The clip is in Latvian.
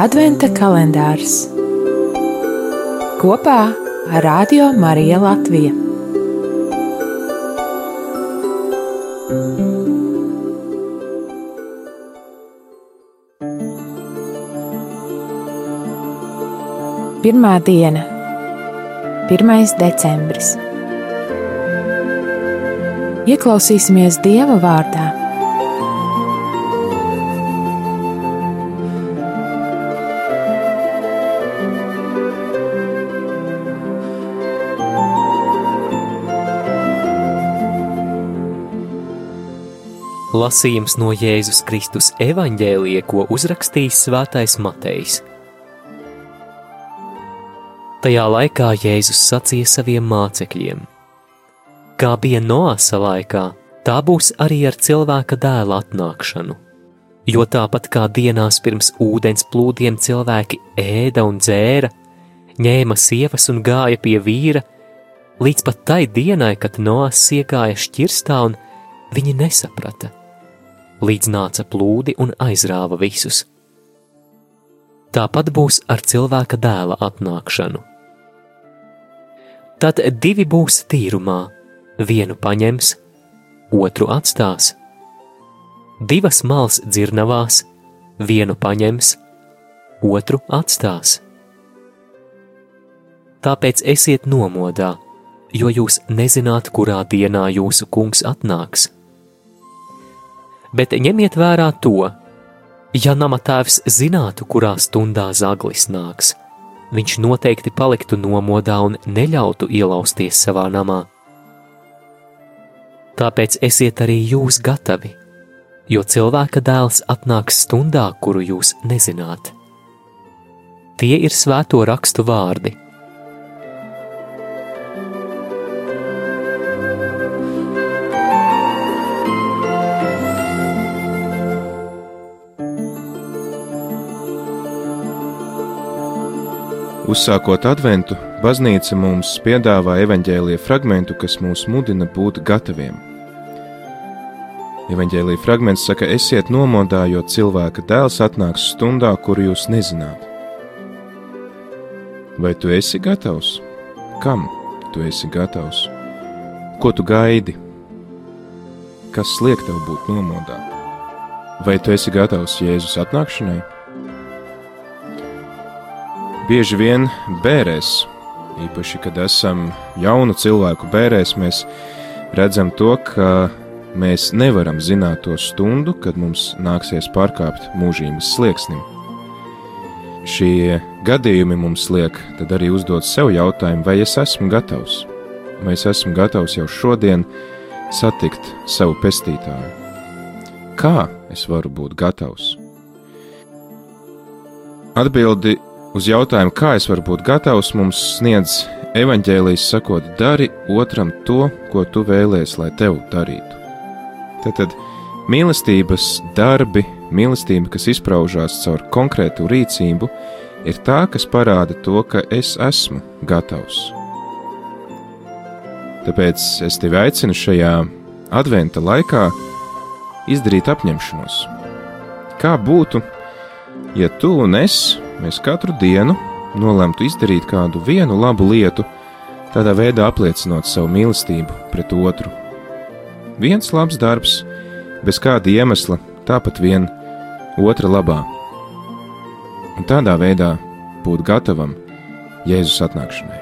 Adventa kalendārs kopā ar Radio Mariju Latviju. Pirmā diena, 1. decembris. Ieklausīsimies Dieva vārdā Lasījums no Jēzus Kristus evaņģēlija, ko uzrakstījis Svētais Matejs. Tajā laikā Jēzus sacīja saviem mācekļiem: Kā bija Noāsa laikā, tā būs arī ar cilvēka dēla atnākšanu. Jo tāpat kā dienās pirms ūdens plūdiem cilvēki ēda un dzēra, ņēma sievas un gāja pie vīra, līdz pat tai dienai, kad Noāsa iegāja šķirstā un viņi nesaprata līdz nāca plūdi un aizrāva visus. Tāpat būs ar cilvēka dēla atnākšanu. Tad divi būs tīrumā, vienu paņems, otru atstās. Divas malas dzirnavās, vienu paņems, otru atstās. Tāpēc esiet nomodā, jo jūs nezināt, kurā dienā jūsu kungs atnāks bet ņemiet vērā to, ja nama tēvs zinātu, kurā stundā zaglis nāks, viņš noteikti paliktu nomodā un neļautu ielausties savā namā. Tāpēc esiet arī jūs gatavi, jo cilvēka dēls atnāks stundā, kuru jūs nezināt. Tie ir svēto rakstu vārdi Uzsākot adventu, baznīca mums piedāvā evaņģēlīja fragment, kas mūs mudina būt gataviem. Evaņģēlīja fragments saka, esiet nomodā, jo cilvēka dēls atnāks stundā, kuru jūs nezināt. Vai tu esi gatavs? Kam tu esi gatavs? Ko tu gaidi? Kas liek tev būt nomodā? Vai tu esi gatavs Jēzus atnākšanai? Bieži vien bērēs, īpaši, kad esam jaunu cilvēku bērēs, mēs redzam to, ka mēs nevaram zināt to stundu, kad mums nāksies pārkāpt mūžības slieksnim. Šie gadījumi mums liek tad arī uzdot sev jautājumu, vai es esmu gatavs, vai es esmu gatavs jau šodien satikt savu pestītāju. Kā es varu būt gatavs? Atbildi Uz jautājumu, kā es varu būt gatavs, mums sniedz evaņģēlijas sakot, dari otram to, ko tu vēlēsies, lai tev darītu. Tad, tad mīlestības darbi, mīlestība, kas izpaužās caur konkrētu rīcību, ir tā, kas parāda to, ka es esmu gatavs. Tāpēc es tevi aicinu šajā adventa laikā izdarīt apņemšanos. Kā būtu, ja tu un es mēs katru dienu nolemtu izdarīt kādu vienu labu lietu, tādā veidā apliecinot savu mīlestību pret otru. Viens labs darbs, bez kāda iemesla, tāpat vien otra labā. Un tādā veidā būt gatavam Jēzus atnākšanai.